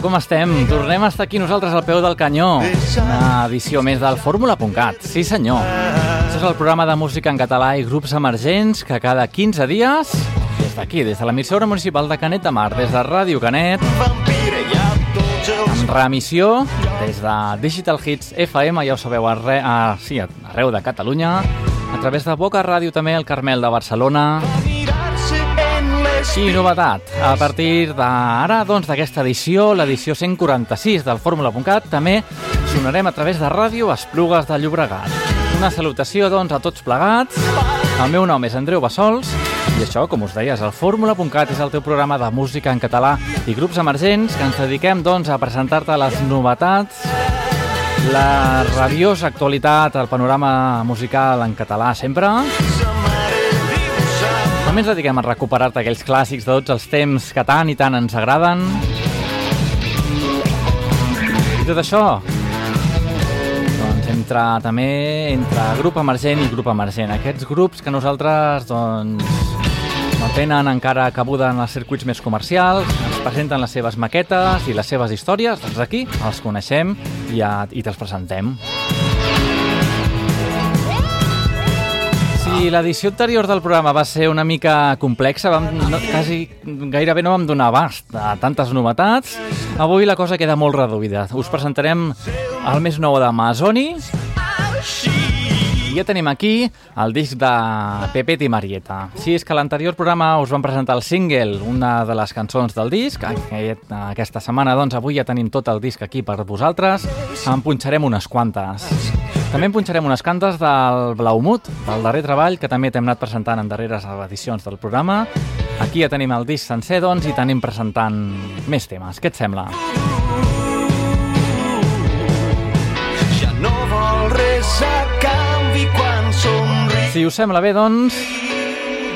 com estem? Tornem a estar aquí nosaltres al peu del canyó. Una edició més del Fórmula.cat. Sí, senyor. Això és el programa de música en català i grups emergents que cada 15 dies, des d'aquí, des de l'emissora municipal de Canet de Mar, des de Ràdio Canet, en remissió des de Digital Hits FM, ja ho sabeu, arre, a, sí, arreu de Catalunya, a través de Boca Ràdio també, el Carmel de Barcelona, i novetat, a partir d'ara, doncs, d'aquesta edició, l'edició 146 del Fórmula.cat, també sonarem a través de ràdio Esplugues de Llobregat. Una salutació, doncs, a tots plegats. El meu nom és Andreu Bassols i això, com us deia, és el Fórmula.cat, és el teu programa de música en català i grups emergents que ens dediquem, doncs, a presentar-te les novetats, la rabiosa actualitat, el panorama musical en català sempre, també ens dediquem a recuperar-te aquells clàssics de tots els temps que tant i tant ens agraden. I tot això, doncs, entre, també entre grup emergent i grup emergent. Aquests grups que nosaltres, doncs, no tenen encara cabuda en els circuits més comercials, ens presenten les seves maquetes i les seves històries, doncs aquí els coneixem i, ja, i te'ls presentem. Si l'edició anterior del programa va ser una mica complexa, vam, no, quasi gairebé no vam donar abast a tantes novetats, avui la cosa queda molt reduïda. Us presentarem el més nou de i ja tenim aquí el disc de Pepet i Marieta. Sí, és que l'anterior programa us vam presentar el single, una de les cançons del disc. Aquest, aquesta setmana, doncs, avui ja tenim tot el disc aquí per vosaltres. En punxarem unes quantes. També en punxarem unes cantes del Blaumut, del darrer treball, que també t'hem anat presentant en darreres edicions del programa. Aquí ja tenim el disc sencer, doncs, i tenim presentant més temes. Què et sembla? ja no vol res a canvi quan somriu. Si us sembla bé, doncs,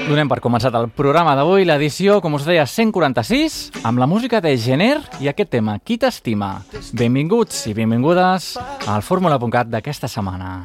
donem per començat el programa d'avui, l'edició, com us deia, 146, amb la música de Gener i aquest tema, Qui t'estima? Benvinguts i benvingudes al Fórmula.cat d'aquesta setmana.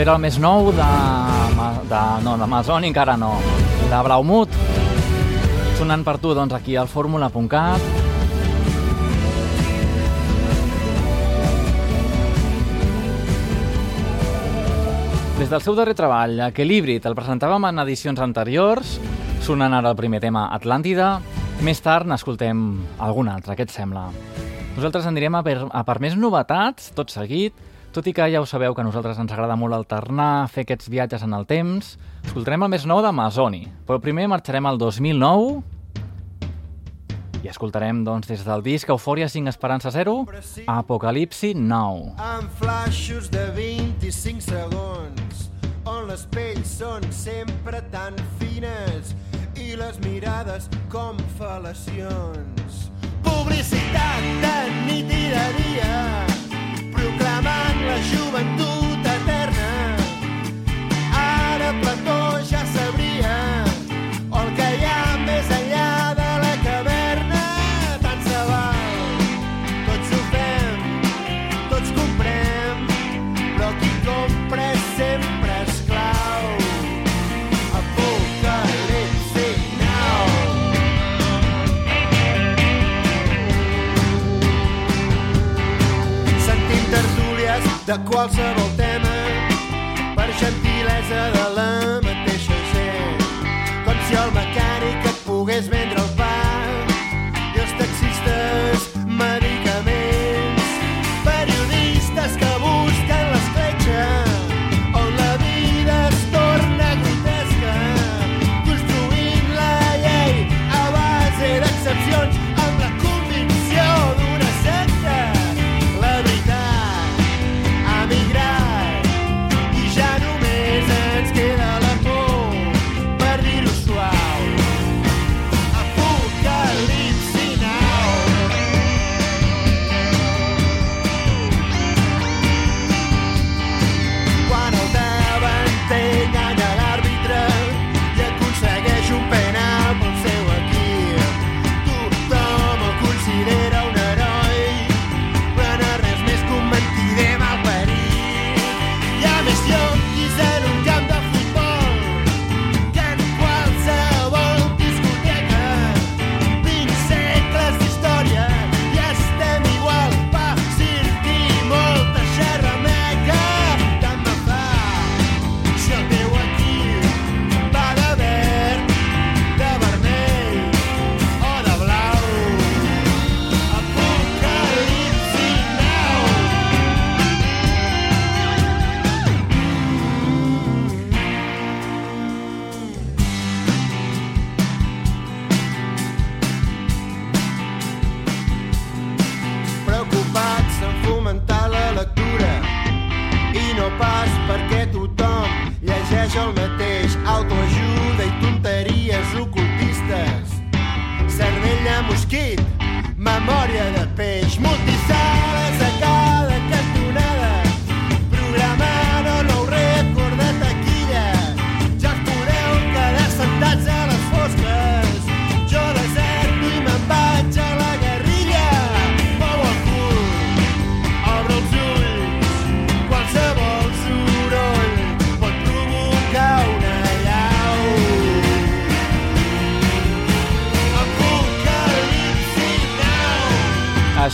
Era el més nou de... de no, de Masoni encara no. De Blaumut. Sonant per tu, doncs, aquí al fórmula.cat. Des del seu darrer treball, Equilibrit, el presentàvem en edicions anteriors, sonant ara el primer tema, Atlàntida. Més tard n'escoltem algun altre, què et sembla? Nosaltres anirem a per, a per més novetats, tot seguit, tot i que ja ho sabeu que a nosaltres ens agrada molt alternar, fer aquests viatges en el temps, escoltarem el més nou d'Amazoni, però primer marxarem al 2009 i escoltarem, doncs, des del disc Eufòria 5 Esperança 0, Apocalipsi Now. amb flaixos de 25 segons on les pells són sempre tan fines i les mirades com fal·lacions. Publicitat de nit i de dia proclamant la joventut eterna. Ara Plató ja sabria el que hi ha més enllà da qualsevol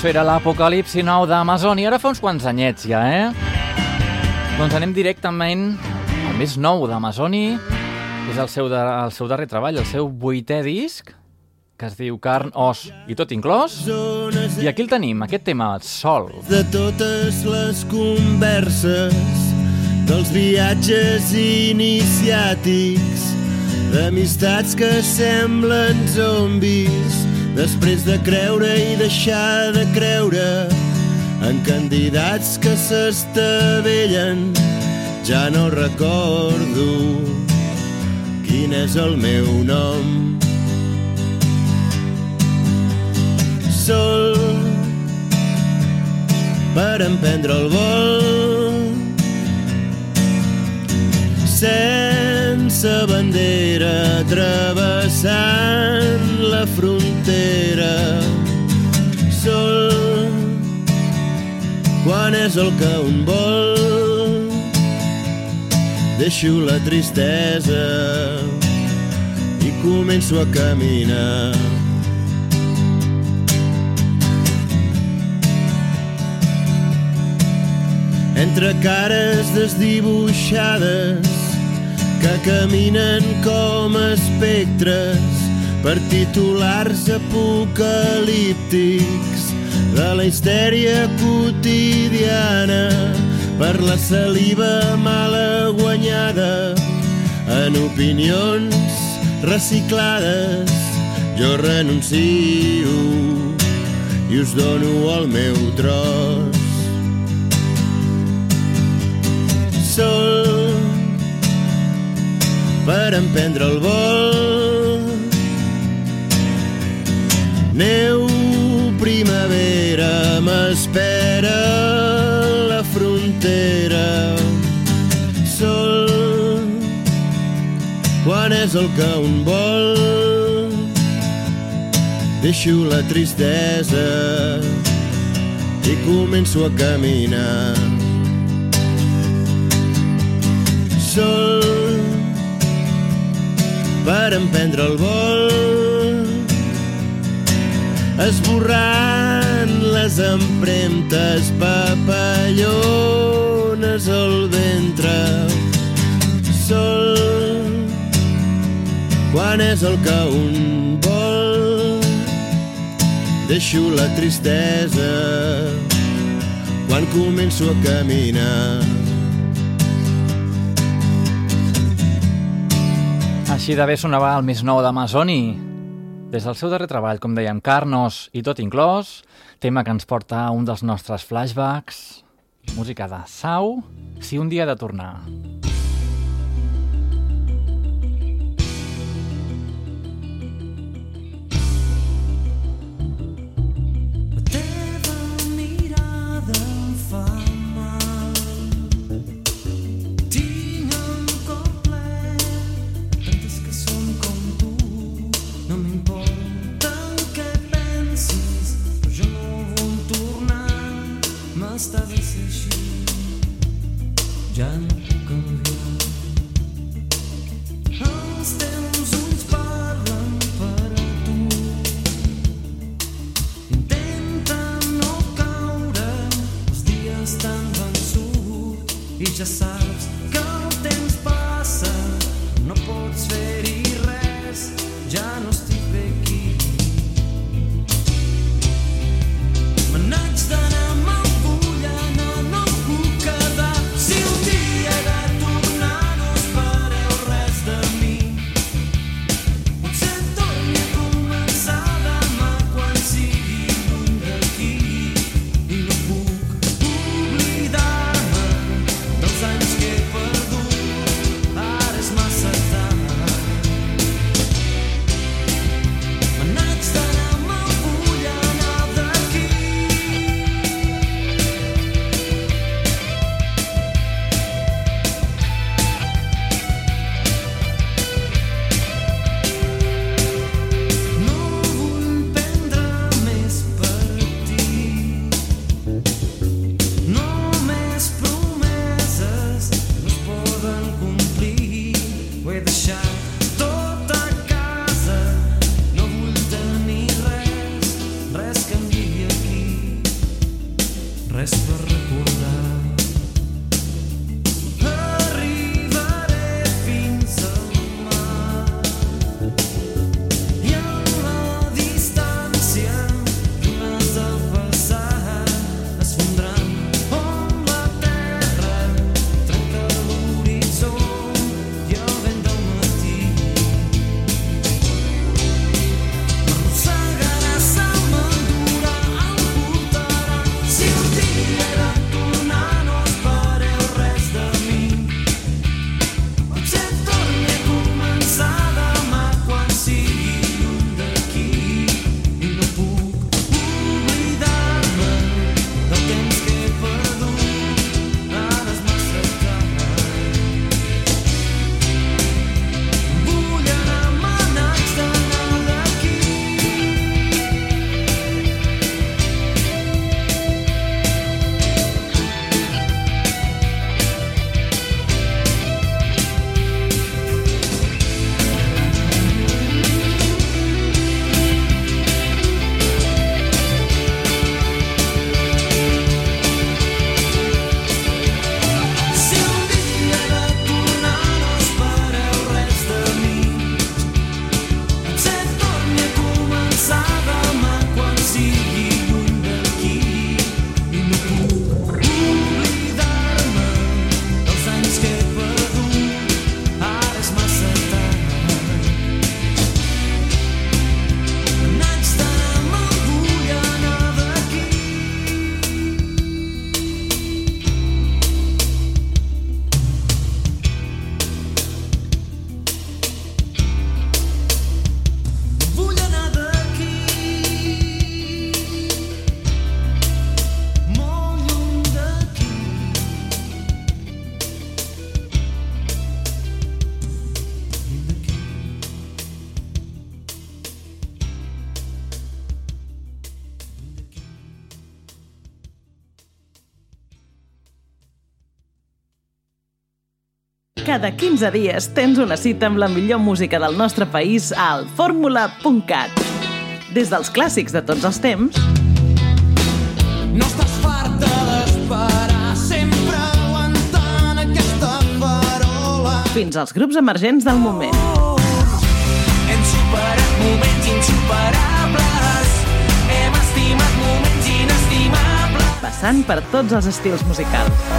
era l'Apocalipsi nou d'Amazon i ara fa uns quants anyets ja, eh? Doncs anem directament al més nou d'Amazoni. És el seu, de, el seu darrer treball, el seu vuitè disc, que es diu Carn, Os i tot inclòs. I aquí el tenim, aquest tema, Sol. de totes les converses dels viatges iniciàtics d'amistats que semblen zombis després de creure i deixar de creure en candidats que s'estavellen ja no recordo quin és el meu nom. Sol per emprendre el vol sense bandera travessant la frontera sol quan és el que un vol deixo la tristesa i començo a caminar. Entre cares desdibuixades que caminen com espectres per titulars apocalíptics de la histèria quotidiana per la saliva mala guanyada en opinions reciclades. Jo renuncio i us dono el meu tros. Sol per emprendre el vol. Neu primavera m'espera la frontera. Sol quan és el que un vol. Deixo la tristesa i començo a caminar. Sol per emprendre el vol. Esborrant les empremtes papallones al ventre. Sol quan és el que un vol deixo la tristesa quan començo a caminar Així de bé sonava el més nou d'Amazoni. Des del seu darrer treball, com dèiem, Carnos i tot inclòs, tema que ens porta a un dels nostres flashbacks, música de Sau, si un dia ha de tornar. No Cada 15 dies tens una cita amb la millor música del nostre país al fórmula.cat. Des dels clàssics de tots els temps No estàs farta d'esperar, sempre aguantant aquesta farola. fins als grups emergents del moment. Hem superat moments insuperables, hem estimat moments inestimables. passant per tots els estils musicals.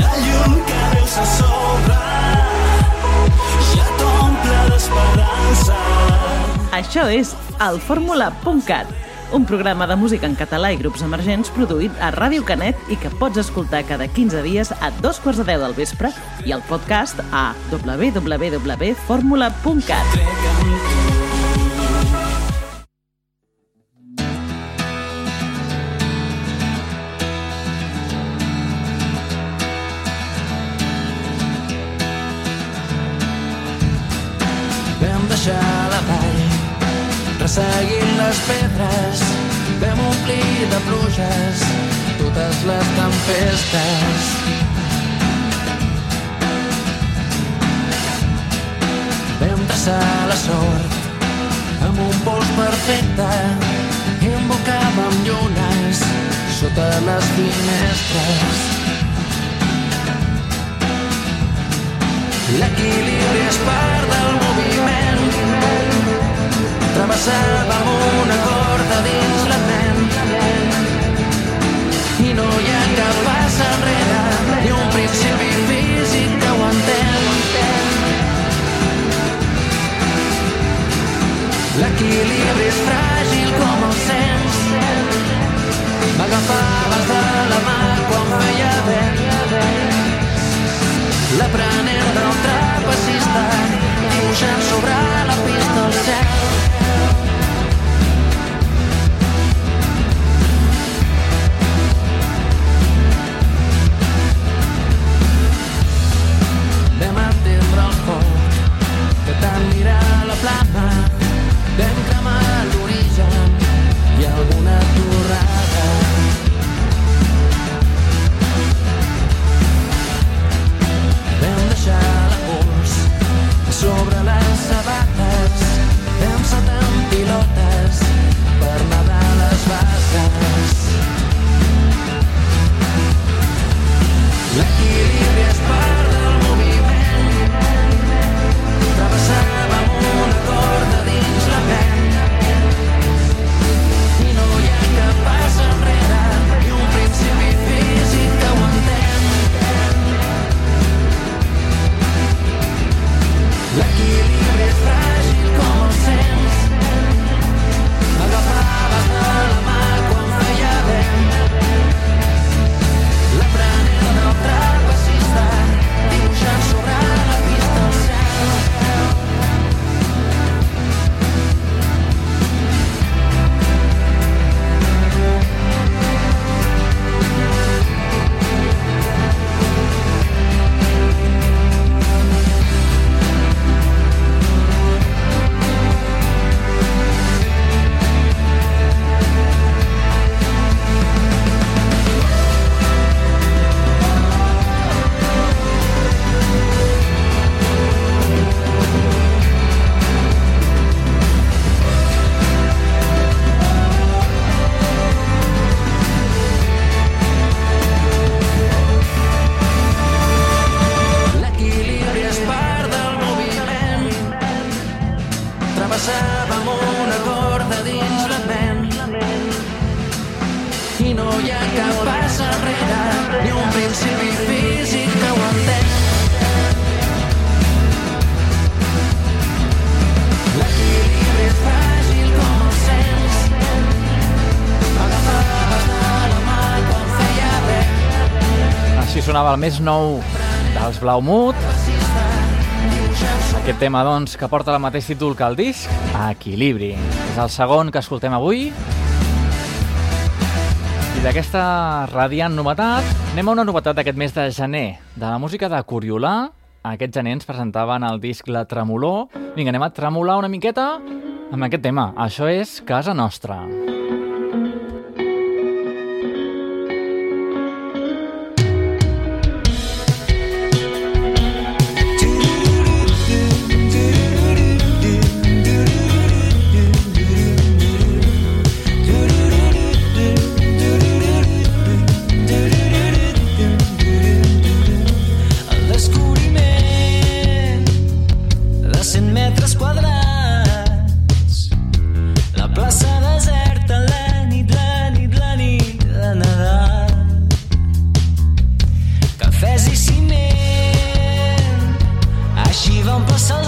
La llum que veus a sobre Això és el fórmula.cat, un programa de música en català i grups emergents produït a Ràdio Canet i que pots escoltar cada 15 dies a dos quarts de deu del vespre i el podcast a www.formula.cat. Vam pluges totes les tempestes. Vam traçar la sort amb un pols perfecte i embocàvem llunes sota les finestres. L'equilibri és part del moviment. Travessàvem una corda dins la ment. El més nou dels Blaumut. Aquest tema, doncs, que porta el mateix títol que el disc, Equilibri. És el segon que escoltem avui. I d'aquesta radiant novetat, anem a una novetat d'aquest mes de gener, de la música de Coriolà. Aquest gener ens presentaven el disc La Tremolor. Vinga, anem a tremolar una miqueta amb aquest tema. Això és Casa Nostra. Ci Així van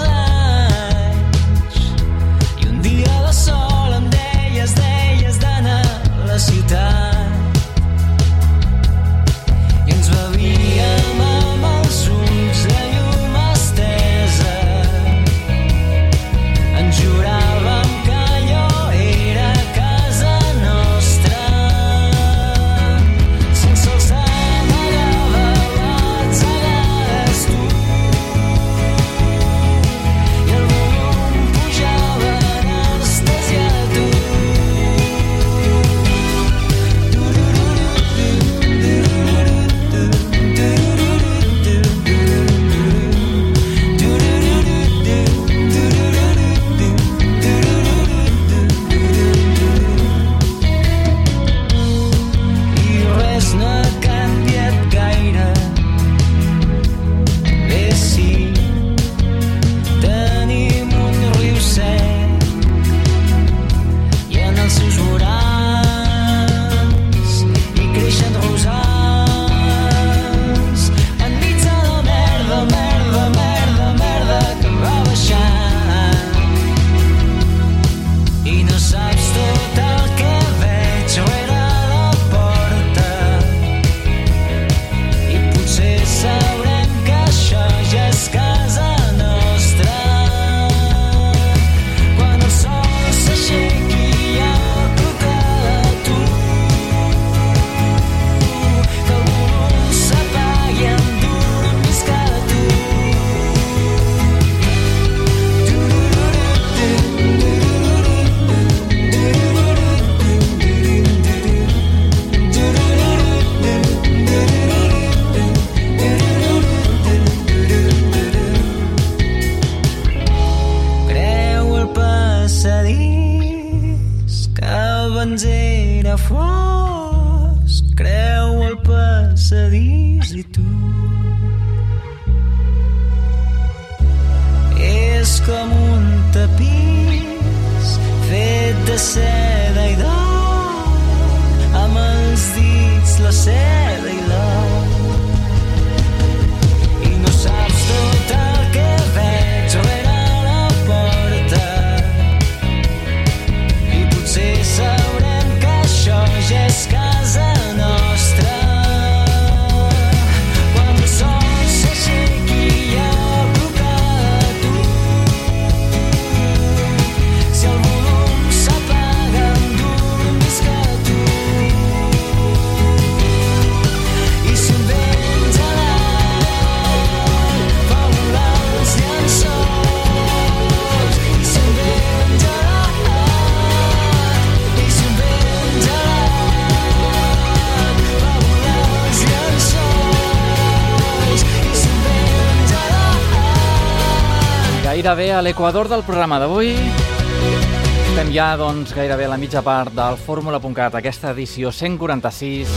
Gairebé a l'equador del programa d'avui. Estem ja, doncs, gairebé a la mitja part del Fórmula.cat, aquesta edició 146,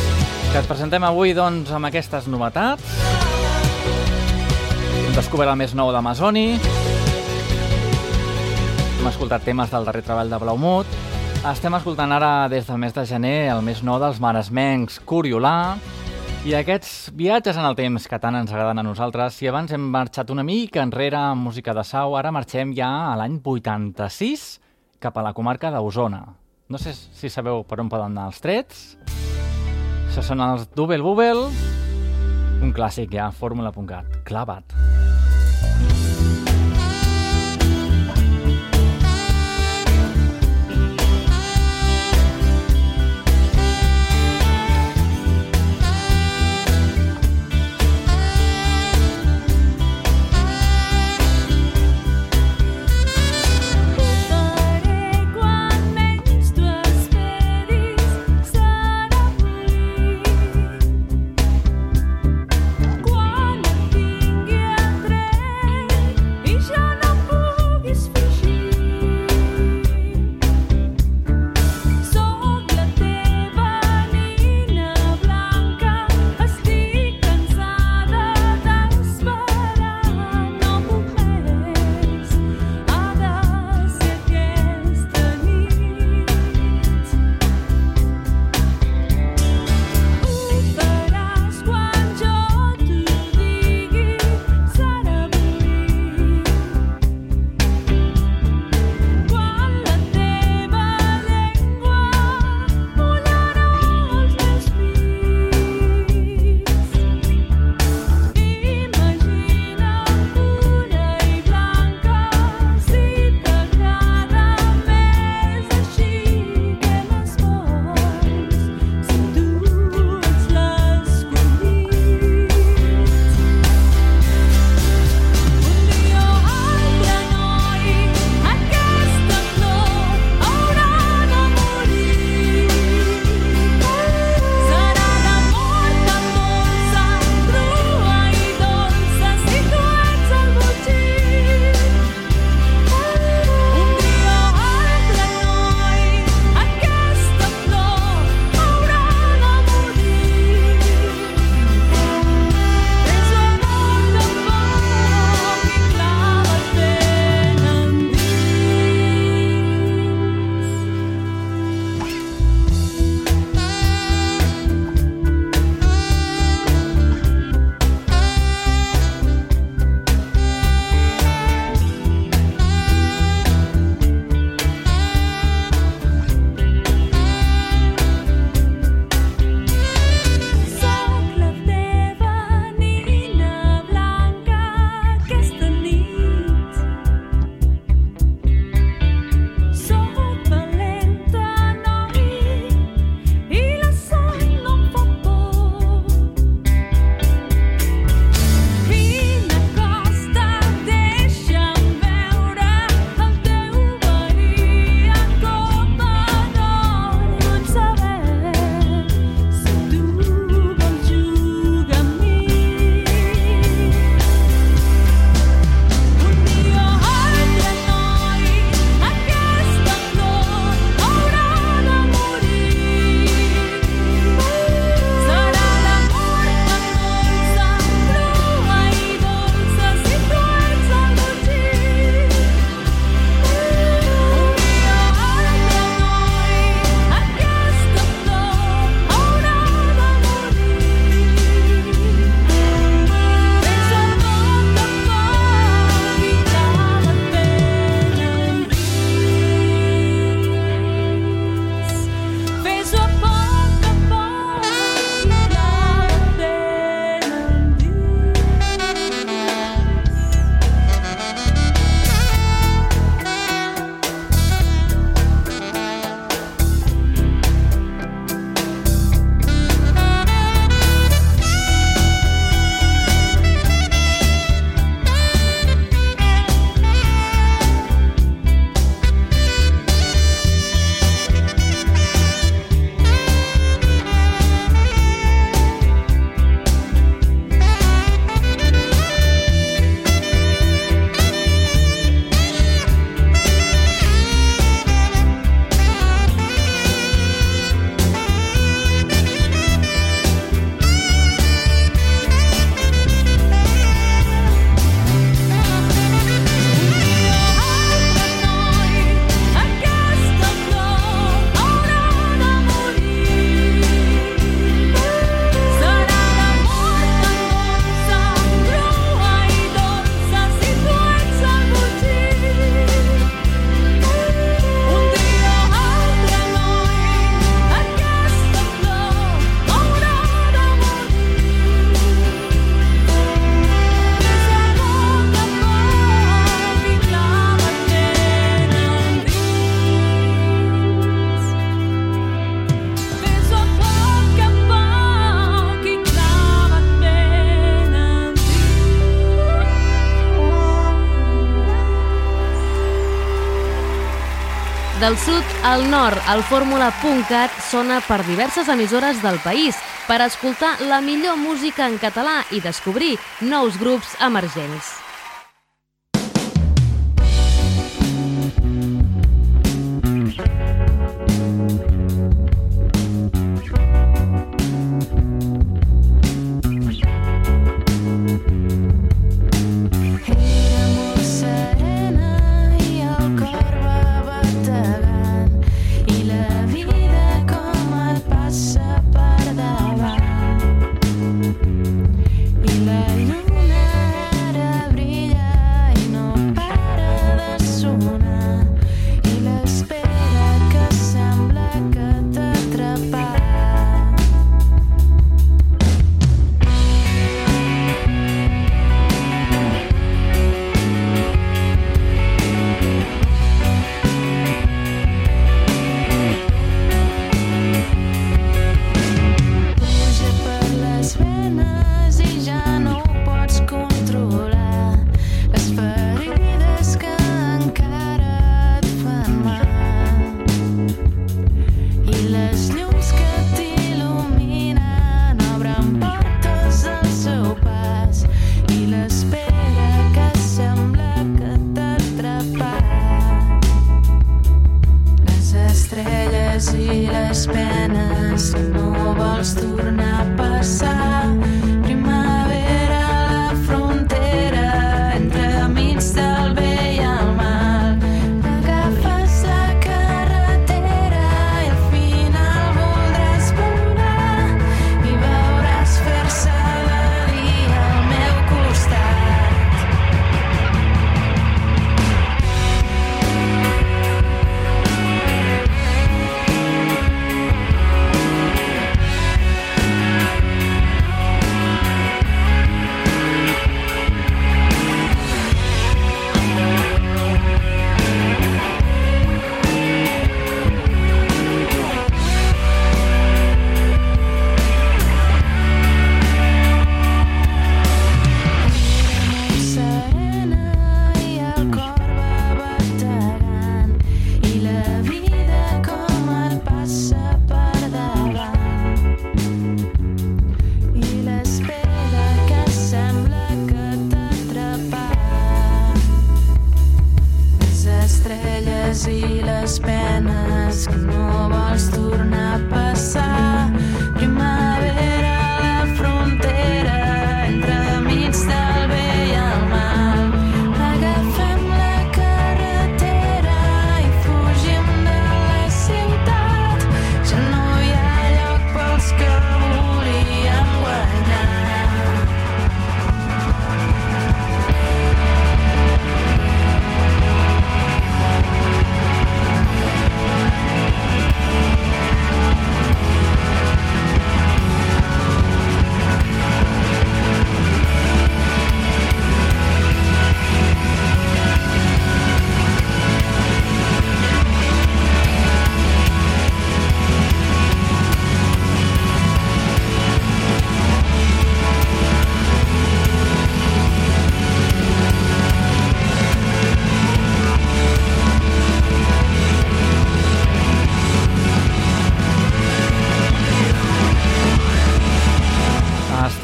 que et presentem avui, doncs, amb aquestes novetats. Hem descobert el més nou d'Amazoni. Hem escoltat temes del darrer treball de Blaumut. Estem escoltant ara, des del mes de gener, el més nou dels maresmencs, Curiolà. I aquests viatges en el temps que tant ens agraden a nosaltres, si abans hem marxat una mica enrere amb música de sau, ara marxem ja a l'any 86 cap a la comarca d'Osona. No sé si sabeu per on poden anar els trets. Això són els Double Bubble, un clàssic ja, fórmula.cat, clavat. Ho Del sud al nord, el fórmula.cat sona per diverses emissores del país per escoltar la millor música en català i descobrir nous grups emergents.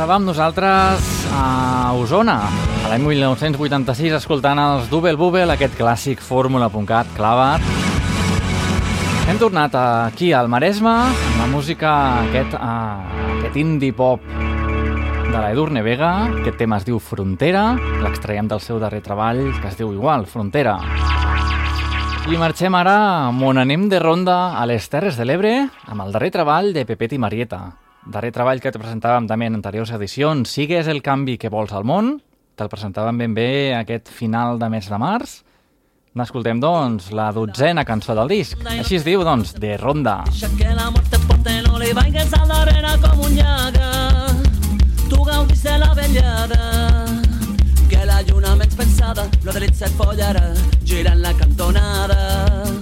Estàvem nosaltres a Osona, a l'any 1986, escoltant els Double Bubble, aquest clàssic fórmula.cat clavat. Hem tornat aquí al Maresme, amb la música, aquest, uh, aquest indie pop de la Edurne Vega. Aquest tema es diu Frontera, l'extraiem del seu darrer treball, que es diu igual, Frontera. I marxem ara, on anem de ronda a les Terres de l'Ebre, amb el darrer treball de Pepet i Marieta. Darrer treball que te presentàvem també en anteriors edicions, Sigues el canvi que vols al món. Te'l presentàvem ben bé aquest final de mes de març. N'escoltem, doncs, la dotzena cançó del disc. Així es diu, doncs, de Ronda. Deixa que la mort te porte, no li vayas a la arena com un llaga. Tu gaudis de la vellada, que la lluna menys pensada, lo dret set follarà, girant la cantonada.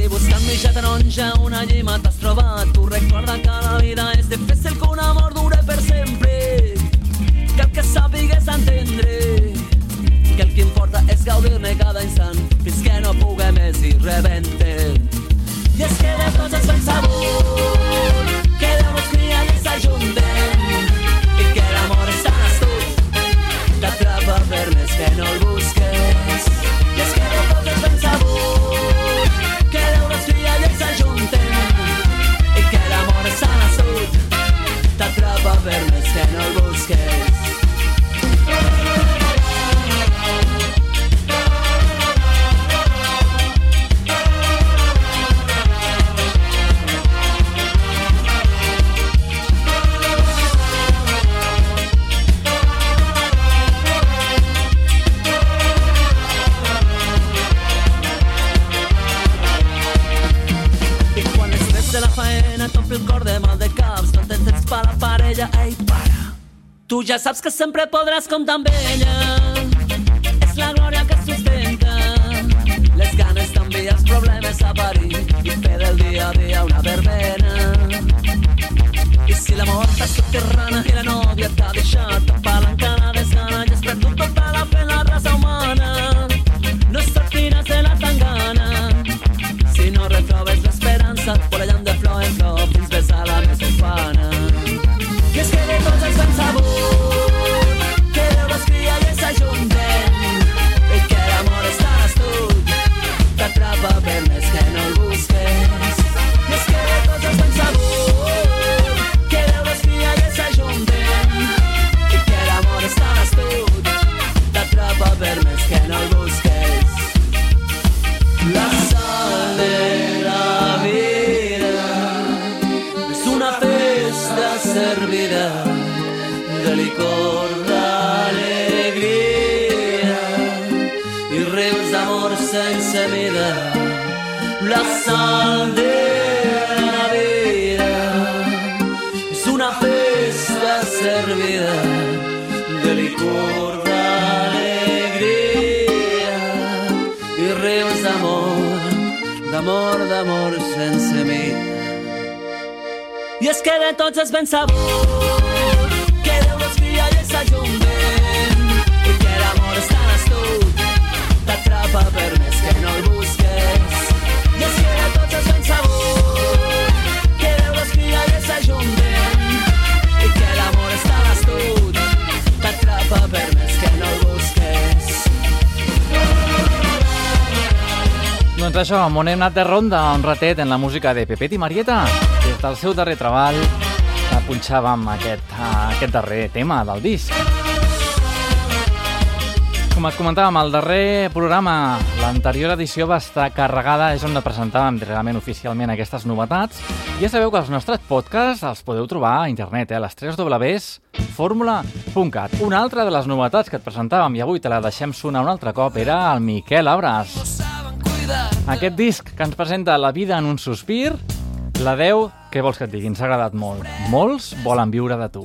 Si buscant mitja taronja una llima t'has trobat, tu recorda que la vida és difícil que un amor dure per sempre. Cal que sàpigues entendre que el que importa és gaudir-ne cada instant fins que no puguem més i rebenten. I és que de tots és ben sabut que Déu nos cria i s'ajunten i que l'amor és tan astut t'atrapa per més que no el busques. T'atrapa per més que no el busques. I quan l'estrès de la faena t'omple el cor de mal de caps, no tens temps la parella, ei, para. Tu ja saps que sempre podràs comptar amb ella. És la glòria que sustenta. Les ganes també els problemes a parir i fer del dia a dia una verbena. I si l'amor t'ha subterrana i la nòvia t'ha deixat apalancada desgana i has perdut tota la fe en la raça humana. Tots és ben sabut que Déu cria i s'ajunten i que l'amor és tan astut t'atrapa per més que no el busques. I és que de tots és ben sabut que Déu cria i s'ajunten i que l'amor és tan astut t'atrapa per més que no el busques. Doncs això, on hem anat de ronda un ratet en la música de Pepet i Marieta. Des del seu darrer treball punxàvem aquest, eh, aquest darrer tema del disc. Com et comentàvem, el darrer programa, l'anterior edició va estar carregada, és on presentàvem realment oficialment aquestes novetats. Ja sabeu que els nostres podcasts els podeu trobar a internet, eh, a les 3 Ws, fórmula.cat. Una altra de les novetats que et presentàvem i avui te la deixem sonar un altre cop era el Miquel Abras. Aquest disc que ens presenta La vida en un sospir, la 10, què vols que et? Ens ha agradat molt. Molts volen viure de tu.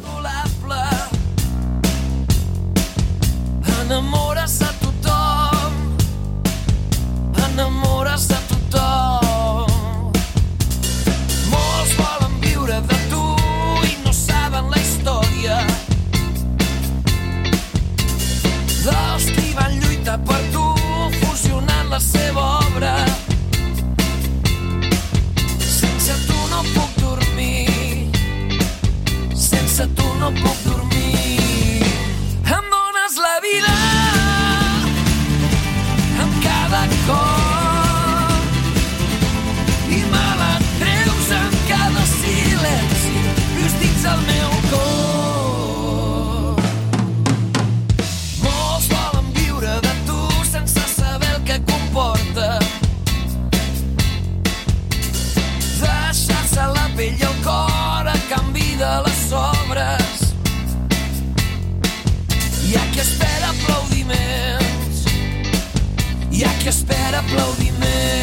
Enamores a tothom Enamores a tothom Molts volen viure de tu i no saben la història dels qui van lluitar per sense tu no puc dormir. Em dones la vida ha qui espera aplaudiments. Hi ha qui espera aplaudiments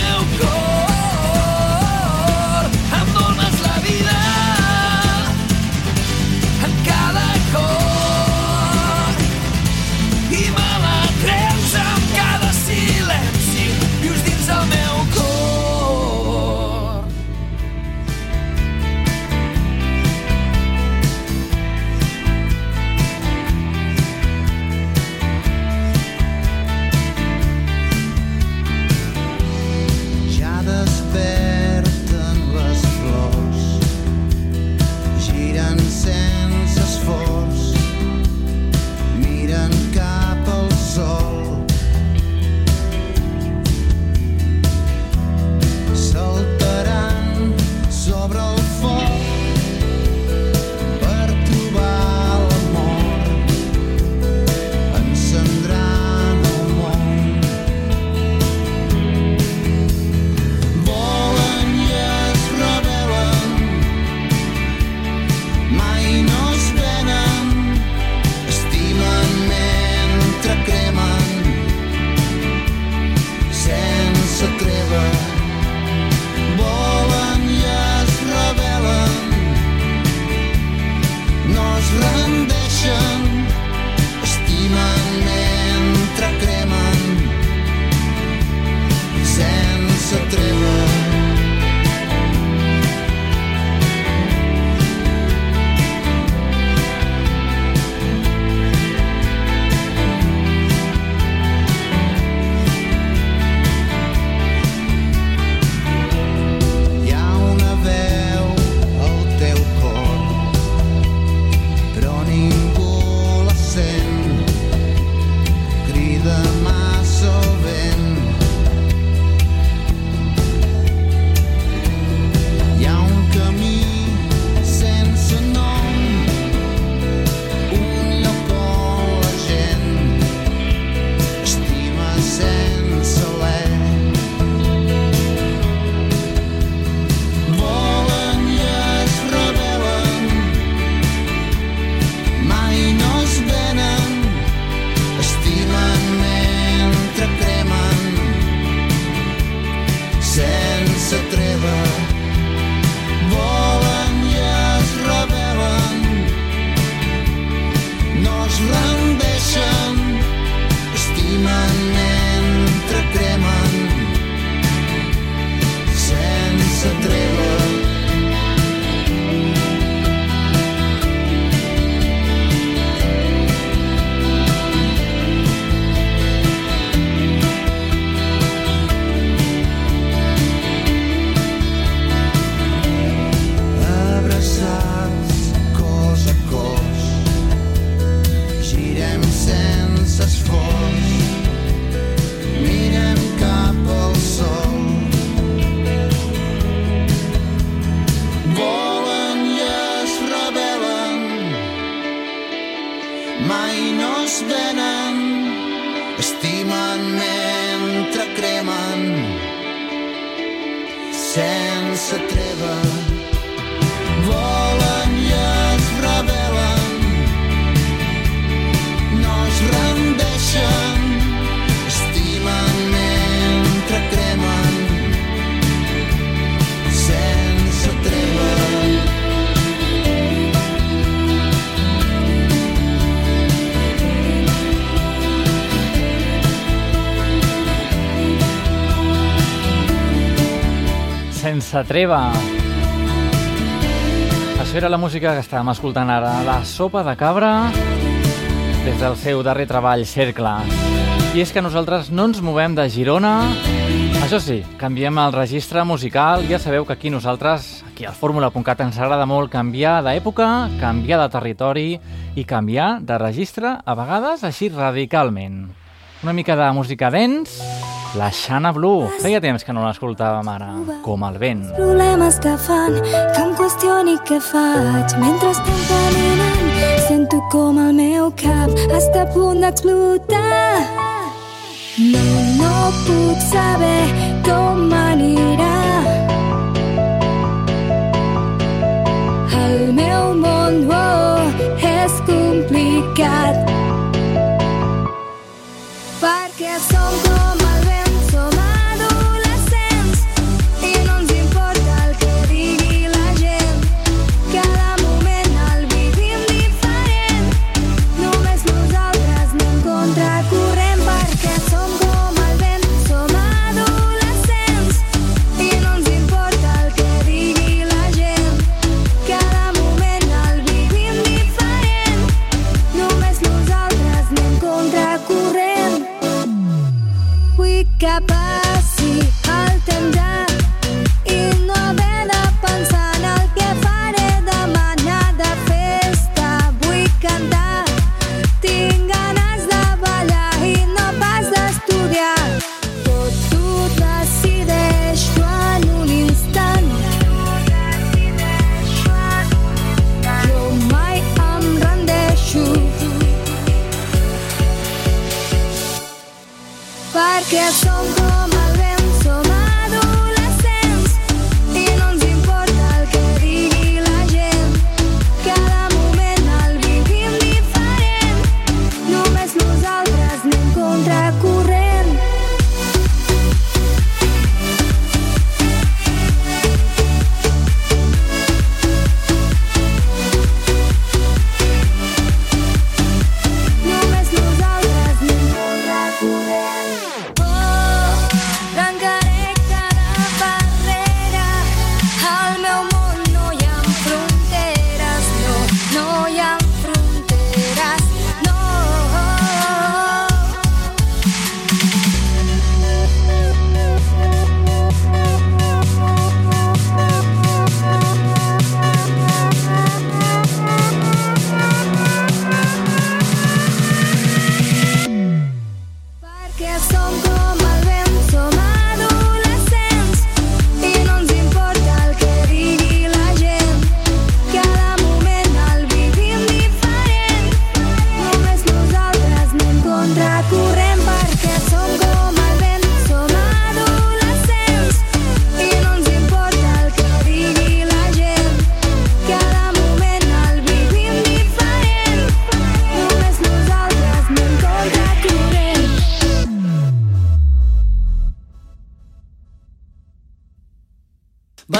meu cor S'atreva. Això era la música que estàvem escoltant ara, la sopa de cabra, des del seu darrer treball, Cercle. I és que nosaltres no ens movem de Girona. Això sí, canviem el registre musical. Ja sabeu que aquí nosaltres, aquí al Fórmula.cat, ens agrada molt canviar d'època, canviar de territori i canviar de registre, a vegades així radicalment. Una mica de música dents, la Xana Blue. Feia temps que no l'escoltàvem ara, com el vent. problemes que fan que em qüestioni què faig. Mentre estem caminant sento com el meu cap està a punt d'explotar. No, no puc saber com anirà. El meu món oh, és complicat. Perquè som com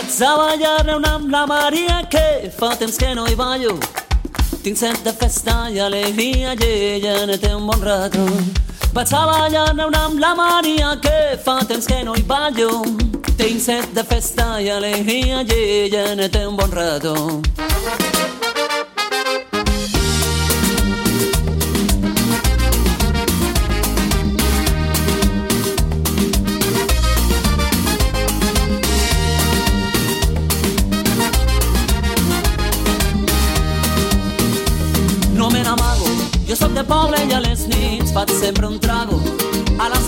Vaig a ballar-ne amb la Maria que fa temps que no hi ballo. Tinc set de festa i alegria i ella ne té un bon rato. Vaig a ballar-ne amb la Maria que fa temps que no hi ballo. Tinc set de festa i alegria i ella ne té un bon rato.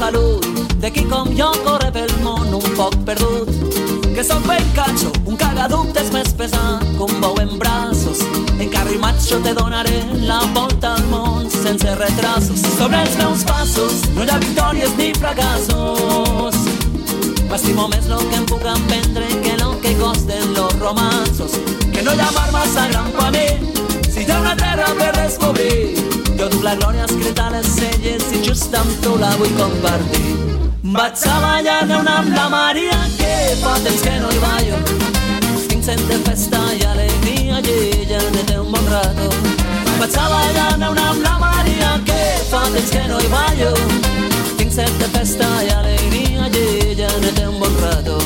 Salut de qui com jo corre pel món un poc perdut. Que sóc ben cacho, un cagaductes més pesat un bou en braços. En carro i macho te donaré la volta al món sense retrasos. Sobre els meus passos no hi ha victòries ni fracassos. M'estimo més lo que em puc emprendre que lo que costen los romansos. Que no hi ha mar massa gran per mi, si hi ha una terra per descobrir. Jo duc la glòria escrita a les celles i just amb tu la vull compartir. Vaig a ballar una amb la Maria que fa temps que no hi ballo. Tinc sent de festa i alegria i ella ne té un bon rato. Vaig a ballar una amb la Maria que fa temps que no hi ballo. Tinc set de festa i alegria i ella ne té un bon rato.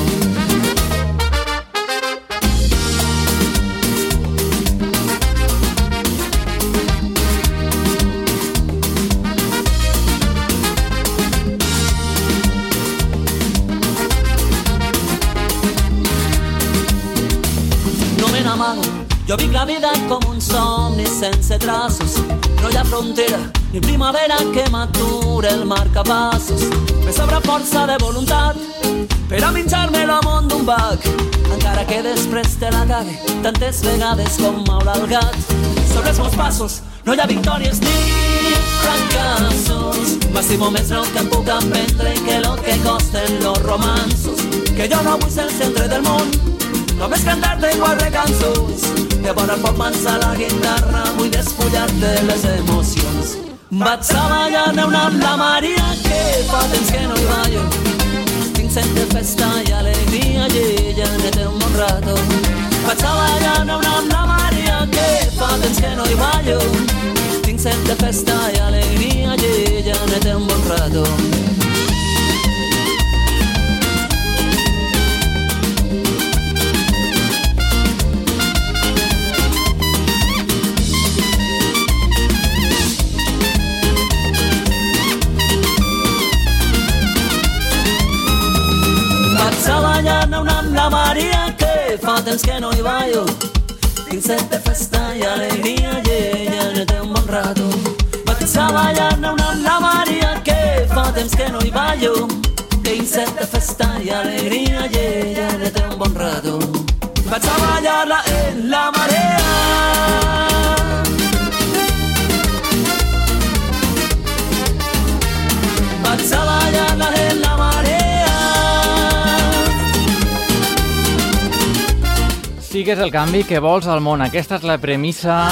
Jo vic la vida com un somni sense traços. No hi ha frontera ni primavera que m'ature el marcapassos. Me sobra força de voluntat per a menjar-me l'amont d'un bac. Encara que després te la cague tantes vegades com maula el gat. Sobre els meus no hi ha victòries ni fracassos. M'estimo més el que puc aprendre que lo que costen los romansos. Que jo no vull ser el centre del món, només cantar-te quatre cançons. De bona forma a la guitarra vull despullar-te les emocions. Vaig a ballar una amb la Maria que fa temps que no hi ballo. Tinc set de festa i alegria i ella ne té un bon rato. Vaig a ballar una amb la Maria que fa temps que no hi ballo. Tinc set de festa i alegria i ella ne té un bon rato. Una amb la Maria que fa temps que no hi ballo. Tinc set de festa i alegria i ella ne té un bon rato. Vaig a ballar una amb la Maria que fa temps que no hi ballo. Tinc set de festa i alegria i ella ne té un bon rato. Vaig a ballar-la en la marea. Sigues el canvi que vols al món. Aquesta és la premissa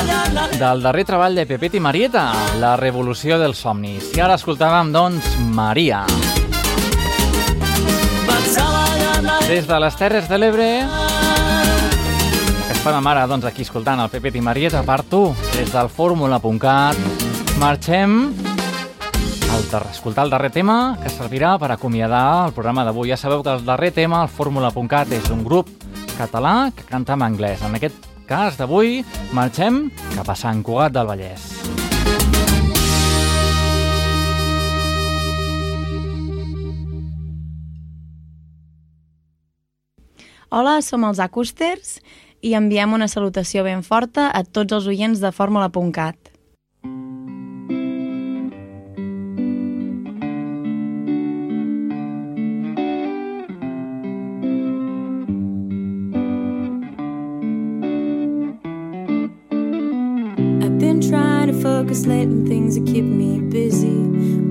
del darrer treball de Pepet i Marieta, la revolució dels somnis. I ara escoltàvem, doncs, Maria. Des de les Terres de l'Ebre, que fan ara, doncs, aquí escoltant el Pepet i Marieta per tu, des del fórmula.cat, marxem al dar escoltar el darrer tema que servirà per acomiadar el programa d'avui. Ja sabeu que el darrer tema, el fórmula.cat, és un grup català que canta en anglès. En aquest cas d'avui marxem cap a Sant Cugat del Vallès. Hola, som els Acústers i enviem una salutació ben forta a tots els oients de Fórmula.cat. focus on things that keep me busy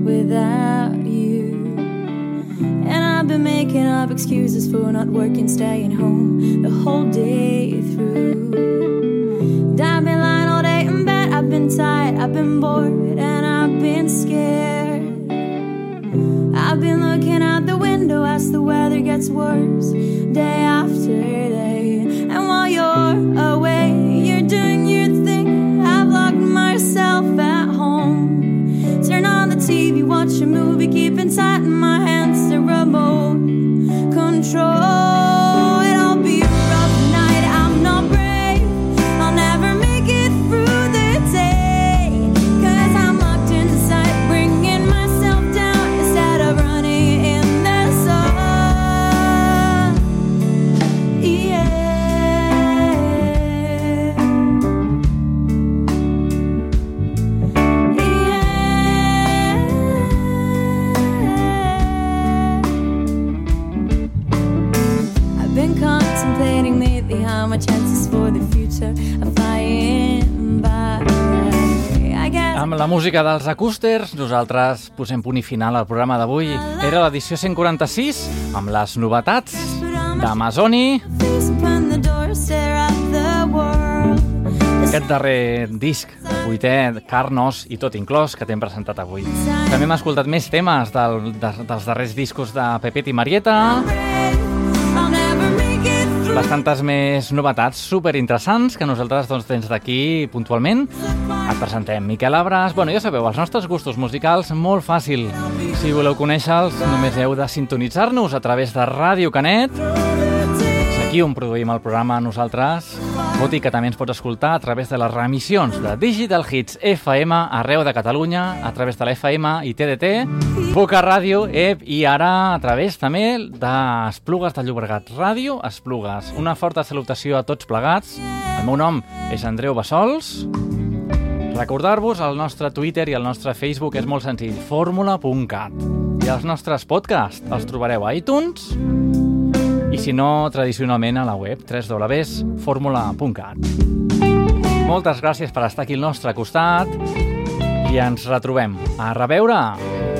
without you. And I've been making up excuses for not working, staying home the whole day through. I've been lying all day in bed, I've been tired, I've been bored, and I've been scared. I've been looking out the window as the weather gets worse day after day. And while you're away, deep inside my hands, the remote control. My chances for the future are flying by. Amb la música dels acústers, nosaltres posem punt i final al programa d'avui. Era l'edició 146, amb les novetats d'Amazoni, aquest darrer disc, vuitè, Carnos i tot inclòs, que t'hem presentat avui. També hem escoltat més temes del, de, dels darrers discos de Pepet i Marieta, bastantes més novetats superinteressants que nosaltres doncs, des d'aquí puntualment et presentem. Miquel Abras, bueno, ja sabeu, els nostres gustos musicals, molt fàcil. Si voleu conèixer-los, només heu de sintonitzar-nos a través de Ràdio Canet. On produïm el programa nosaltres, tot i que també ens pots escoltar a través de les remissions de Digital Hits FM arreu de Catalunya, a través de la FM i TDT, Boca Ràdio, EP i ara a través també d'Esplugues de Llobregat Ràdio, Esplugues. Una forta salutació a tots plegats, El meu nom és Andreu Bassols. Recordar-vos, el nostre Twitter i el nostre Facebook és molt senzill, fórmula.cat. I els nostres podcasts els trobareu a iTunes i si no, tradicionalment a la web www.formula.cat. Moltes gràcies per estar aquí al nostre costat i ens retrobem. A reveure!